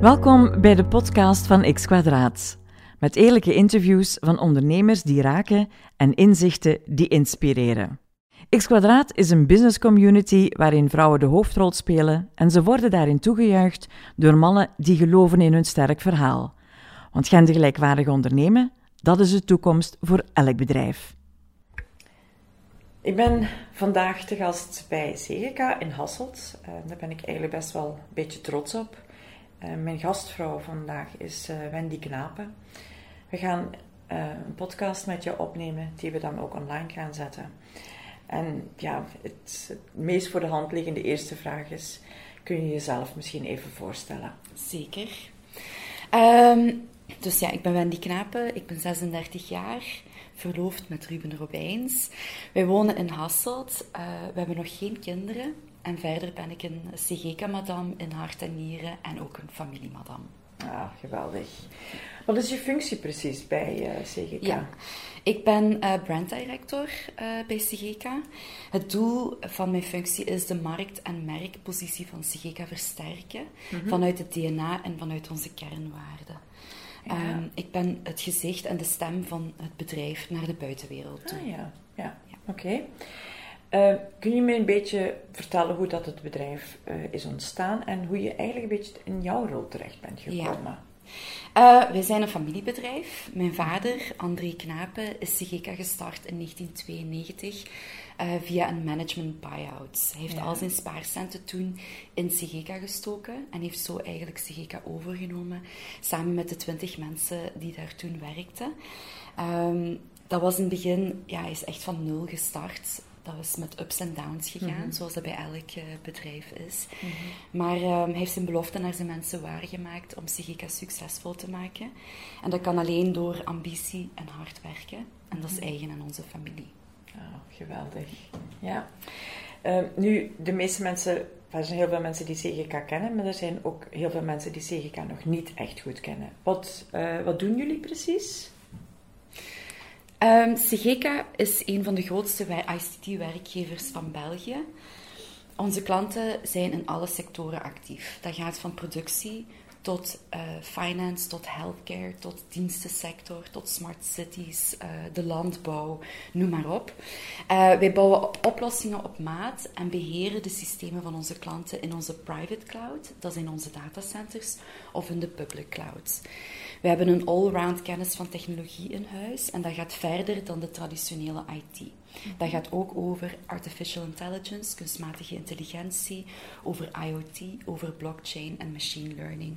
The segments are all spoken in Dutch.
Welkom bij de podcast van X Kwadraat. Met eerlijke interviews van ondernemers die raken en inzichten die inspireren. X Kwadraat is een business community waarin vrouwen de hoofdrol spelen en ze worden daarin toegejuicht door mannen die geloven in hun sterk verhaal. Want gendergelijkwaardig ondernemen, dat is de toekomst voor elk bedrijf. Ik ben vandaag te gast bij CGK in Hasselt. Uh, daar ben ik eigenlijk best wel een beetje trots op. Uh, mijn gastvrouw vandaag is uh, Wendy Knapen. We gaan een podcast met je opnemen die we dan ook online gaan zetten. En ja, het, meest voor de hand liggende eerste vraag is: kun je jezelf misschien even voorstellen? Zeker. Um, dus ja, ik ben Wendy Knapen, ik ben 36 jaar, verloofd met Ruben Robijns. Wij wonen in Hasselt, we hebben nog geen kinderen. En verder ben ik een CGK-madam in hart en nieren en ook een familiemadam. Ah, geweldig. Wat is je functie precies bij uh, CGK? Ja, ik ben uh, branddirector uh, bij CGK. Het doel van mijn functie is de markt- en merkpositie van CGK versterken mm -hmm. vanuit het DNA en vanuit onze kernwaarden. Ja. Um, ik ben het gezicht en de stem van het bedrijf naar de buitenwereld toe. Ah, ja, ja. ja. oké. Okay. Uh, kun je me een beetje vertellen hoe dat het bedrijf uh, is ontstaan en hoe je eigenlijk een beetje in jouw rol terecht bent gekomen? Ja. Uh, wij zijn een familiebedrijf. Mijn vader, André Knapen, is Sigeka gestart in 1992 uh, via een management buyout. Hij heeft ja. al zijn spaarcenten toen in Sigeka gestoken en heeft zo eigenlijk Sigeka overgenomen samen met de twintig mensen die daar toen werkten. Um, dat was in het begin, ja, hij is echt van nul gestart dat was met ups en downs gegaan, mm -hmm. zoals dat bij elk uh, bedrijf is. Mm -hmm. Maar um, hij heeft zijn belofte naar zijn mensen waargemaakt om Sigeka succesvol te maken. En dat kan alleen door ambitie en hard werken. En dat is eigen aan onze familie. Oh, geweldig. Ja. Uh, nu, de meeste mensen, er zijn heel veel mensen die CGK kennen, maar er zijn ook heel veel mensen die CGK nog niet echt goed kennen. Wat, uh, wat doen jullie precies? Um, is een van de grootste ICT-werkgevers van België. Onze klanten zijn in alle sectoren actief. Dat gaat van productie tot uh, finance, tot healthcare, tot dienstensector, tot smart cities, uh, de landbouw, noem maar op. Uh, wij bouwen oplossingen op maat en beheren de systemen van onze klanten in onze private cloud, dat is in onze datacenters, of in de public cloud. We hebben een allround kennis van technologie in huis en dat gaat verder dan de traditionele IT. Dat gaat ook over artificial intelligence, kunstmatige intelligentie, over IoT, over blockchain en machine learning.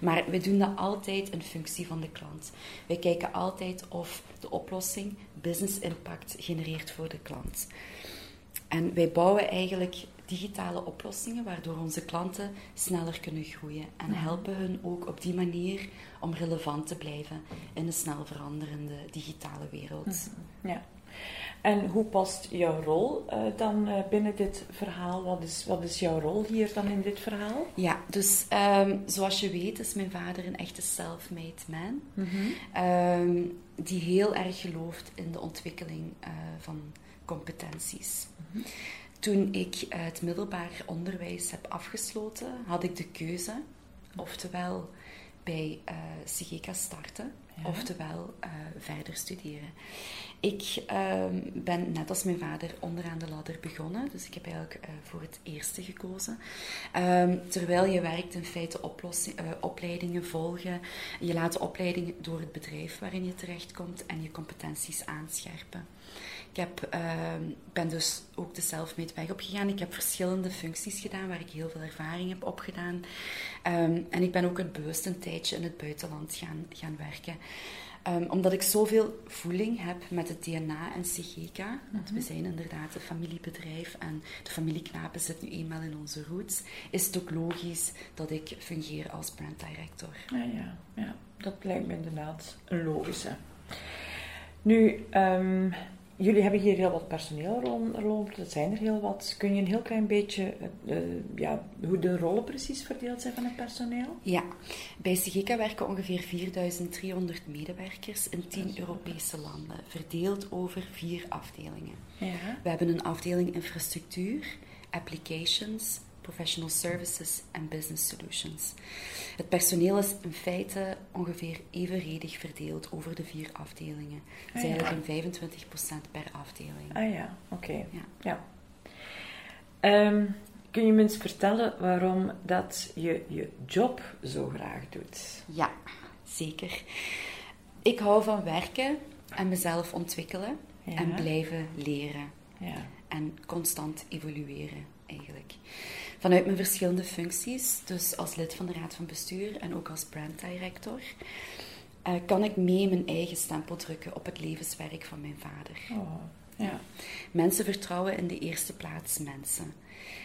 Maar we doen dat altijd in functie van de klant. Wij kijken altijd of de oplossing business impact genereert voor de klant. En wij bouwen eigenlijk digitale oplossingen waardoor onze klanten sneller kunnen groeien en helpen hun ook op die manier om relevant te blijven in een snel veranderende digitale wereld. Ja. En hoe past jouw rol uh, dan uh, binnen dit verhaal? Wat is, wat is jouw rol hier dan in dit verhaal? Ja, dus um, zoals je weet is mijn vader een echte self-made man. Mm -hmm. um, die heel erg gelooft in de ontwikkeling uh, van competenties. Mm -hmm. Toen ik het middelbaar onderwijs heb afgesloten, had ik de keuze, oftewel bij uh, Sigeka starten, oftewel uh, verder studeren. Ik um, ben net als mijn vader onderaan de ladder begonnen, dus ik heb eigenlijk uh, voor het eerste gekozen. Um, terwijl je werkt in feite opleidingen volgen, je laat de opleiding door het bedrijf waarin je terechtkomt en je competenties aanscherpen. Ik heb, uh, ben dus ook de self-made weg opgegaan. Ik heb verschillende functies gedaan waar ik heel veel ervaring heb opgedaan. Um, en ik ben ook een bewust een tijdje in het buitenland gaan, gaan werken. Um, omdat ik zoveel voeling heb met het DNA en CGK. Want mm -hmm. we zijn inderdaad een familiebedrijf en de familieknapen zit nu eenmaal in onze roots. Is het ook logisch dat ik fungeer als brand director. Ja, ja, ja. dat lijkt me inderdaad een logische. Nu, um, jullie hebben hier heel wat personeel rond, dat zijn er heel wat. Kun je een heel klein beetje uh, ja, hoe de rollen precies verdeeld zijn van het personeel? Ja, bij Sigeka werken ongeveer 4300 medewerkers in 10 Europese landen, verdeeld over vier afdelingen. Ja. We hebben een afdeling infrastructuur, applications, Professional Services en Business Solutions. Het personeel is in feite ongeveer evenredig verdeeld over de vier afdelingen. Het is Ah, ja. eigenlijk een 25% per afdeling. Ah ja, oké. Ja. Ja. Ehm, kun je me eens vertellen waarom dat je je job zo graag doet? Ja, zeker. Ik hou van werken en mezelf ontwikkelen Ja. en blijven leren. Ja. en constant evolueren eigenlijk. Vanuit mijn verschillende functies, dus als lid van de raad van bestuur en ook als brand director, eh, kan ik mee mijn eigen stempel drukken op het levenswerk van mijn vader. Oh, ja. Mensen vertrouwen in de eerste plaats mensen.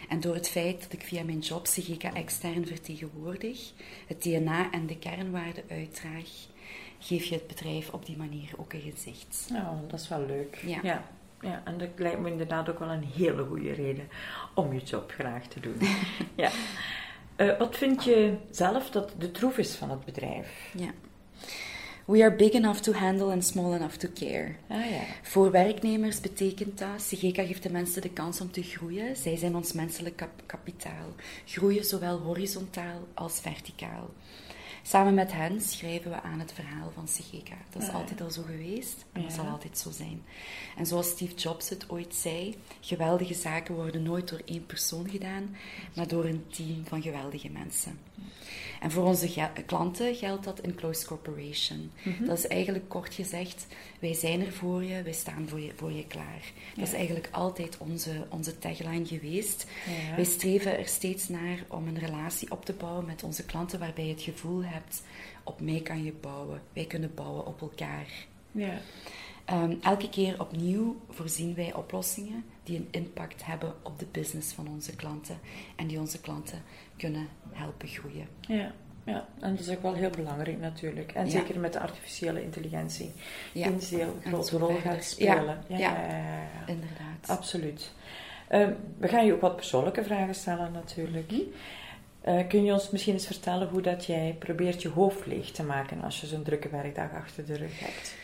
En door het feit dat ik via mijn job CGK extern vertegenwoordig, het DNA en de kernwaarden uitdraag, geef je het bedrijf op die manier ook een gezicht. Oh, dat is wel leuk. Ja. ja. Ja, en dat lijkt me inderdaad ook wel een hele goede reden om je job graag te doen. ja. Eh, wat vind je zelf dat de troef is van het bedrijf? Ja. We are big enough to handle and small enough to care. Ah ja. Voor werknemers betekent dat, CGK geeft de mensen de kans om te groeien. Zij zijn ons menselijk kap- kapitaal. Groeien zowel horizontaal als verticaal. Samen met hen schrijven we aan het verhaal van CGK. Dat is Ah, ja. altijd al zo geweest en dat Ja. zal altijd zo zijn. En zoals Steve Jobs het ooit zei, geweldige zaken worden nooit door één persoon gedaan, maar door een team van geweldige mensen. En voor onze klanten geldt dat in close corporation. Mhm. Dat is eigenlijk kort gezegd, wij zijn er voor je, wij staan voor je, voor je klaar. Dat is eigenlijk altijd onze, onze tagline geweest. Ja. Wij streven er steeds naar om een relatie op te bouwen met onze klanten waarbij je het gevoel hebt, op mij kan je bouwen. Wij kunnen bouwen op elkaar. Ja. Ehm, elke keer opnieuw voorzien wij oplossingen die een impact hebben op de business van onze klanten en die onze klanten kunnen helpen groeien. Ja. Ja, en dat is ook wel heel belangrijk natuurlijk. En Ja. zeker met de artificiële intelligentie. Ja. Die een heel grote rol verder. gaat spelen. Ja. Ja. Inderdaad. Absoluut. Ehm, we gaan je ook wat persoonlijke vragen stellen natuurlijk. Eh, kun je ons misschien eens vertellen hoe dat jij probeert je hoofd leeg te maken als je zo'n drukke werkdag achter de rug hebt?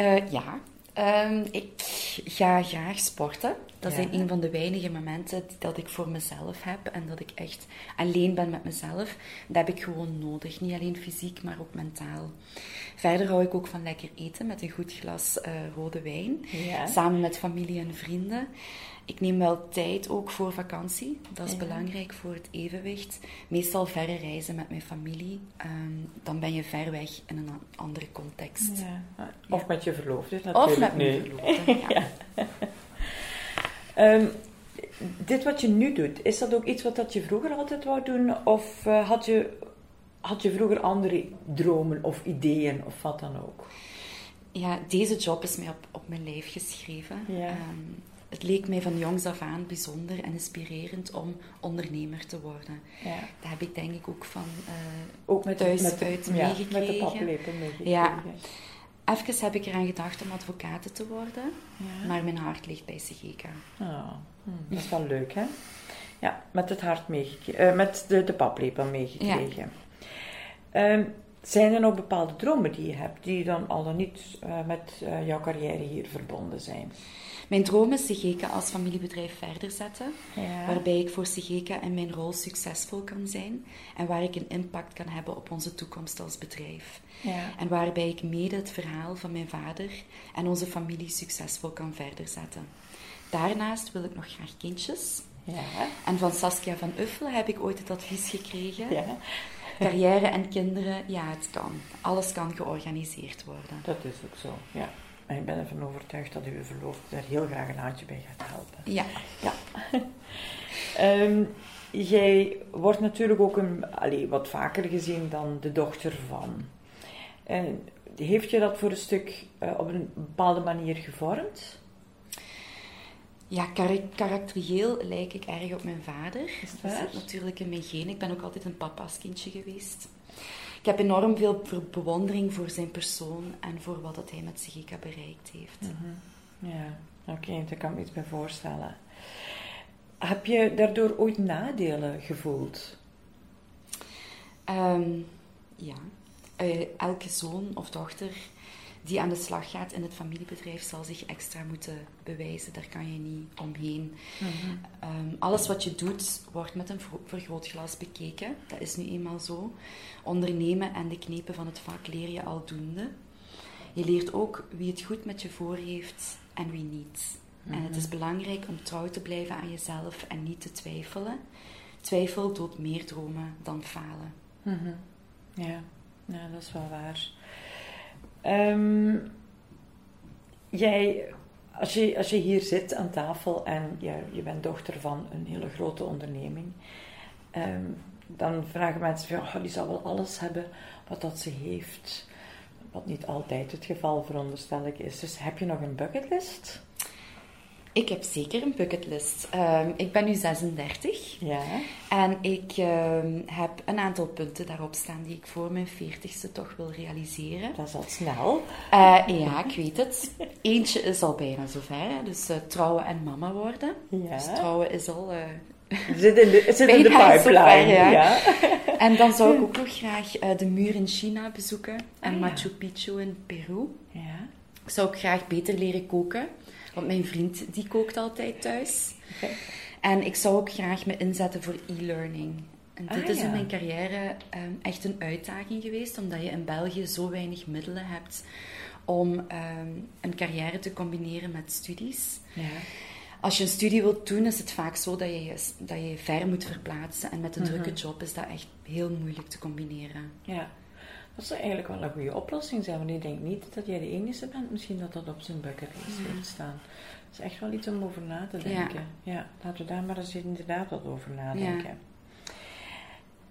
Eh, ja, Ehm, ik ga graag sporten. Dat Ja. zijn een van de weinige momenten dat ik voor mezelf heb en dat ik echt alleen ben met mezelf. Dat heb ik gewoon nodig. Niet alleen fysiek, maar ook mentaal. Verder hou ik ook van lekker eten met een goed glas eh, rode wijn. Ja. Samen met familie en vrienden. Ik neem wel tijd ook voor vakantie. Dat is Ja. belangrijk voor het evenwicht. Meestal verre reizen met mijn familie. Ehm, dan ben je ver weg in een andere context. Ja. Of met je verloofde natuurlijk. Of met mijn nu. verloofde. Ja. Ehm, dit wat je nu doet, is dat ook iets wat dat je vroeger altijd wou doen? Of eh, had, je, had je vroeger andere dromen of ideeën of wat dan ook? Ja, deze job is mij op, op mijn lijf geschreven. Ja. Ehm, het leek mij van jongs af aan bijzonder en inspirerend om ondernemer te worden. Ja. Dat heb ik denk ik ook van eh, Ook met, Thuis met, de, uit ja, met de meegekregen. paplepel meegekregen. Ja. Even heb ik eraan gedacht om advocaat te worden, Ja. maar mijn hart ligt bij CGK. Ah, hm, dat is wel leuk, hè? Ja, met het hart meegekregen. met de, de paplepel meegekregen. Ehm, zijn er nog bepaalde dromen die je hebt, die dan al dan niet eh, met eh, jouw carrière hier verbonden zijn? Mijn droom is CGK als familiebedrijf verder zetten, Ja. waarbij ik voor CGK in mijn rol succesvol kan zijn en waar ik een impact kan hebben op onze toekomst als bedrijf. Ja. En waarbij ik mede het verhaal van mijn vader en onze familie succesvol kan verder zetten. Daarnaast wil ik nog graag kindjes. Ja. En van Saskia van Uffelen heb ik ooit het advies gekregen. ja, Carrière en kinderen, ja, het kan. Alles kan georganiseerd worden. dat is ook zo. Ja. En ik ben ervan overtuigd dat uw verloofde daar heel graag een handje bij gaat helpen. Ja, Ja. Ehm, jij wordt natuurlijk ook een, allee, wat vaker gezien dan de dochter van. En heeft je dat voor een stuk eh, op een bepaalde manier gevormd? ja kar- karakterieel lijk ik erg op mijn vader. Is Dat waar? zit natuurlijk in mijn genen. Ik ben ook altijd een papa's kindje geweest. Ik heb enorm veel bewondering voor zijn persoon en voor wat dat hij met Sigika bereikt heeft. Ja, oké, daar kan ik me iets bij voorstellen. Heb je daardoor ooit nadelen gevoeld? Ehm, ja, Eh, elke zoon of dochter die aan de slag gaat in het familiebedrijf zal zich extra moeten bewijzen. Daar kan je niet omheen. Ehm, alles wat je doet wordt met een vergrootglas bekeken. Dat is nu eenmaal zo. Ondernemen en de knepen van het vak leer je aldoende. Je leert ook wie het goed met je voor heeft en wie niet. En het is mhm. belangrijk om trouw te blijven aan jezelf en niet te twijfelen. Twijfel doodt meer dromen dan falen. Mhm. Ja. ja, dat is wel waar. Ehm, jij, als je, als je hier zit aan tafel en je, je bent dochter van een hele grote onderneming, ehm, dan vragen mensen van, oh, die zal wel alles hebben wat dat ze heeft. Wat niet altijd het geval veronderstel ik is. Dus heb je nog een bucketlist? Ik heb zeker een bucketlist. Um, ik ben nu 36. Ja. En ik um, heb een aantal punten daarop staan die ik voor mijn 40ste toch wil realiseren. Dat is al snel. Uh, ja, ik weet het. Eentje is al bijna zover. Dus uh, trouwen en mama worden. Ja. Dus trouwen is al... Uh, zit in de, zit in de pipeline. ja. ja. En dan zou ik ook nog graag de muur in China bezoeken. En ah, Machu Picchu in Peru. Ja. Ik zou ook graag beter leren koken. Want mijn vriend die kookt altijd thuis. En ik zou ook graag me inzetten voor e-learning. En dit ah, is in mijn carrière um, echt een uitdaging geweest, omdat je in België zo weinig middelen hebt om um, een carrière te combineren met studies. Ja. Als je een studie wilt doen, is het vaak zo dat je dat je, ver moet verplaatsen. En met een mhm. drukke job is dat echt heel moeilijk te combineren. Ja. Dat zou eigenlijk wel een goede oplossing zijn, want ik denk niet dat jij de enige bent, misschien dat dat op zijn bucketlist mm. heeft staan. Dat is echt wel iets om over na te denken. Ja, laten we daar maar eens inderdaad wat over nadenken.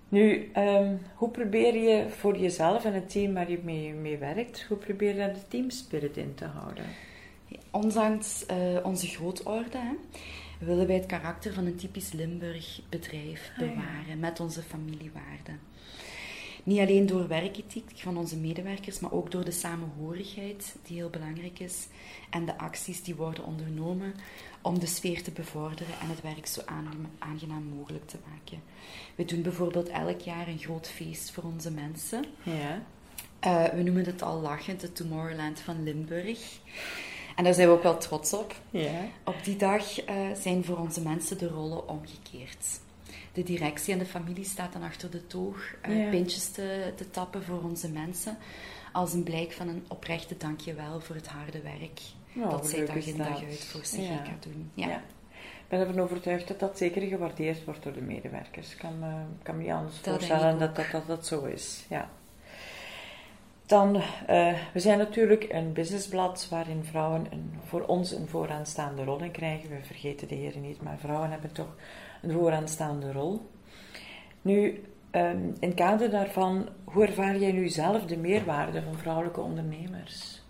Nu, ehm, hoe probeer je voor jezelf en het team waar je mee, mee werkt, hoe probeer je daar de teamspirit in te houden? Ondanks uh, onze grootorde hè, willen wij het karakter van een typisch Limburg bedrijf ah, bewaren met onze familiewaarden. Niet alleen door werkethiek van onze medewerkers, maar ook door de samenhorigheid, die heel belangrijk is, en de acties die worden ondernomen om de sfeer te bevorderen en het werk zo aangenaam mogelijk te maken. We doen bijvoorbeeld elk jaar een groot feest voor onze mensen. Ja. Uh, we noemen het al lachend de Tomorrowland van Limburg. En daar zijn we ook wel trots op. Ja. Op die dag uh, zijn voor onze mensen de rollen omgekeerd de directie en de familie staat dan achter de toog uh, pintjes te, te tappen voor onze mensen. Als een blijk van een oprechte dankjewel voor het harde werk dat zij dag in dag uit voor zich ja. doen. Ja. Ik ben ervan overtuigd dat dat zeker gewaardeerd wordt door de medewerkers. Ik kan me, kan me niet anders voorstellen dat dat, dat dat zo is. Ja. Dan, uh, we zijn natuurlijk een businessblad waarin vrouwen een, voor ons een vooraanstaande rol in krijgen. We vergeten de heren niet, maar vrouwen hebben toch een vooraanstaande rol. Nu, um, in kader daarvan, hoe ervaar jij nu zelf de meerwaarde van vrouwelijke ondernemers?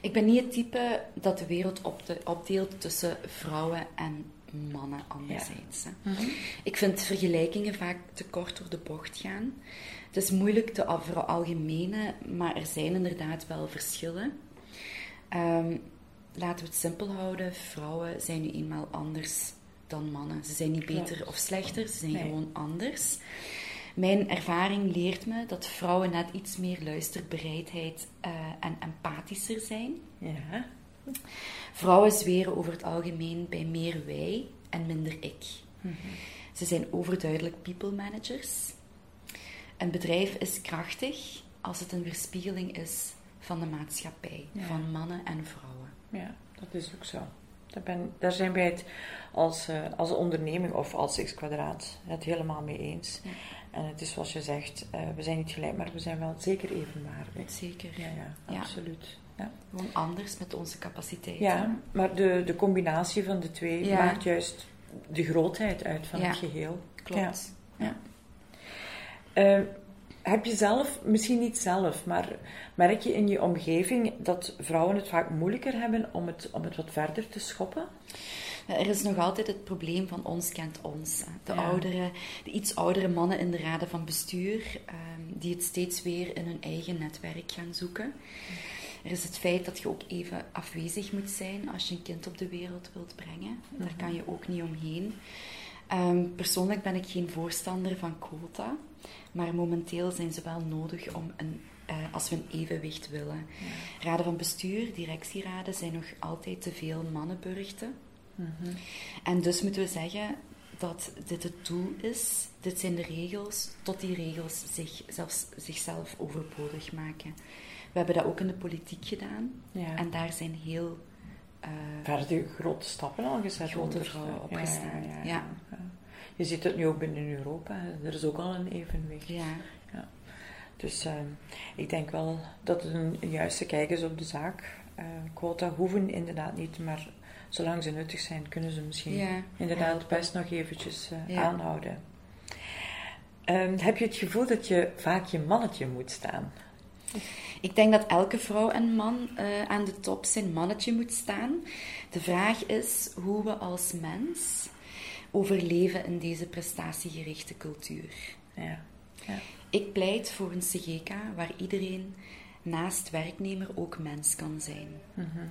Ik ben niet het type dat de wereld opdeelt tussen vrouwen en mannen anderzijds. Mhm. Ik vind vergelijkingen vaak te kort door de bocht gaan. Het is moeilijk te veralgemenen, maar er zijn inderdaad wel verschillen. Um, laten we het simpel houden. Vrouwen zijn nu eenmaal anders dan mannen. Ze zijn niet beter of slechter, ze zijn gewoon anders. Mijn ervaring leert me dat vrouwen net iets meer luisterbereidheid uh, en empathischer zijn. Ja. Vrouwen zweren over het algemeen bij meer wij en minder ik. Mhm. Ze zijn overduidelijk people managers. Een bedrijf is krachtig als het een weerspiegeling is van de maatschappij, van mannen en vrouwen. Ja, dat is ook zo. Daar, ben, daar zijn wij het als, uh, als onderneming of als X kwadraat het helemaal mee eens. En het is zoals je zegt, uh, we zijn niet gelijk, maar we zijn wel zeker evenwaardig. Zeker. Ja, ja, absoluut. Ja. Gewoon anders met onze capaciteiten. Ja, maar de, de combinatie van de twee maakt juist de grootheid uit van het geheel. Klopt. Ja. Uh, heb je zelf, misschien niet zelf, maar merk je in je omgeving dat vrouwen het vaak moeilijker hebben om het, om het wat verder te schoppen? Er is nog altijd het probleem van ons kent ons. De, oudere, de iets oudere mannen in de raden van bestuur, ehm, die het steeds weer in hun eigen netwerk gaan zoeken. Er is het feit dat je ook even afwezig moet zijn als je een kind op de wereld wilt brengen. Daar mhm. kan je ook niet omheen. Ehm, persoonlijk ben ik geen voorstander van quota, maar momenteel zijn ze wel nodig om een eh, als we een evenwicht willen. Raden van bestuur, directieraden zijn nog altijd te veel mannenburgten. Mhm. En dus moeten we zeggen dat dit het doel is, dit zijn de regels, tot die regels zich, zelfs, zichzelf overbodig maken. We hebben dat ook in de politiek gedaan. Ja. En daar zijn heel... Uh, daar hebben grote stappen al gezet. Grote vrouwen opgestaan, ja, ja, Je ziet het nu ook binnen Europa. Er is ook al een evenwicht. Ja. ja. Dus uh, ik denk wel dat het een juiste kijk is op de zaak. Uh, quota hoeven inderdaad niet, maar zolang ze nuttig zijn, kunnen ze misschien inderdaad best nog eventjes uh, aanhouden. Ehm, heb je het gevoel dat je vaak je mannetje moet staan? Ik denk dat elke vrouw en man uh, aan de top zijn mannetje moet staan. De vraag is hoe we als mens overleven in deze prestatiegerichte cultuur. Ja. ja. Ik pleit voor een CGK waar iedereen naast werknemer ook mens kan zijn. Mm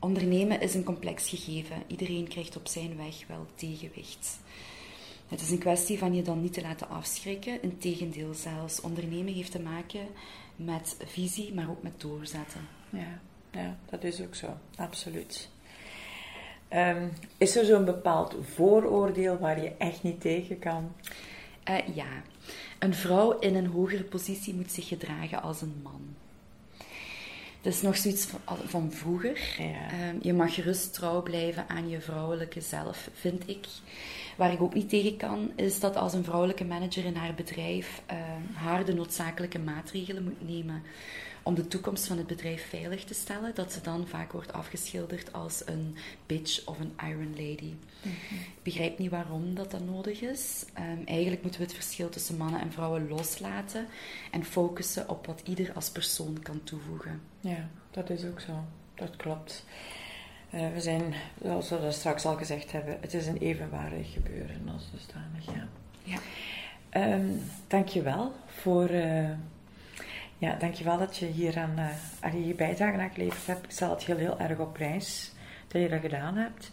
Ondernemen is een complex gegeven. Iedereen krijgt op zijn weg wel tegenwicht. Het is een kwestie van je dan niet te laten afschrikken. Integendeel zelfs. Ondernemen heeft te maken met visie, maar ook met doorzetten. Ja, ja dat is ook zo. Absoluut. Ehm, is er zo'n bepaald vooroordeel waar je echt niet tegen kan? Uh, ja. Een vrouw in een hogere positie moet zich gedragen als een man. Dat is nog zoiets van, vroeger. Ehm, je mag gerust trouw blijven aan je vrouwelijke zelf, vind ik. Waar ik ook niet tegen kan, is dat als een vrouwelijke manager in haar bedrijf uh, haar de noodzakelijke maatregelen moet nemen om de toekomst van het bedrijf veilig te stellen, dat ze dan vaak wordt afgeschilderd als een bitch of een iron lady. Ik begrijp niet waarom dat, dat nodig is. Um, eigenlijk moeten we het verschil tussen mannen en vrouwen loslaten en focussen op wat ieder als persoon kan toevoegen. Ja, dat is ook zo. Dat klopt. Uh, we zijn, zoals we dat straks al gezegd hebben, het is een evenwaardig gebeuren als dusdanig. Ja. ja. Um, dankjewel voor, uh, ja, dankjewel dat je hier aan, uh, je bijdrage aan geleverd hebt. Ik stel het heel, heel erg op prijs dat je dat gedaan hebt.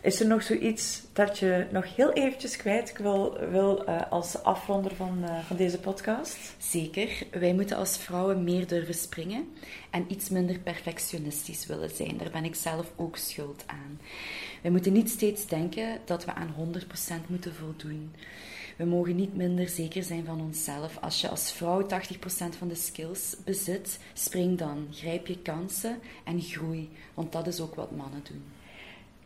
Is er nog zoiets dat je nog heel eventjes kwijt wil, wil uh, als afronder van, uh, van deze podcast? Zeker. Wij moeten als vrouwen meer durven springen en iets minder perfectionistisch willen zijn. Daar ben ik zelf ook schuld aan. Wij moeten niet steeds denken dat we aan 100% moeten voldoen. We mogen niet minder zeker zijn van onszelf. Als je als vrouw 80% van de skills bezit, spring dan. Grijp je kansen en groei. Want dat is ook wat mannen doen.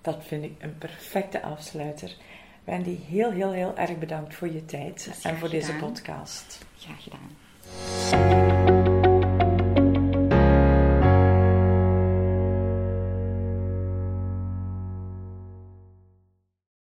Dat vind ik een perfecte afsluiter. Wendy, heel, heel, heel erg bedankt voor je tijd en voor deze podcast. Graag gedaan.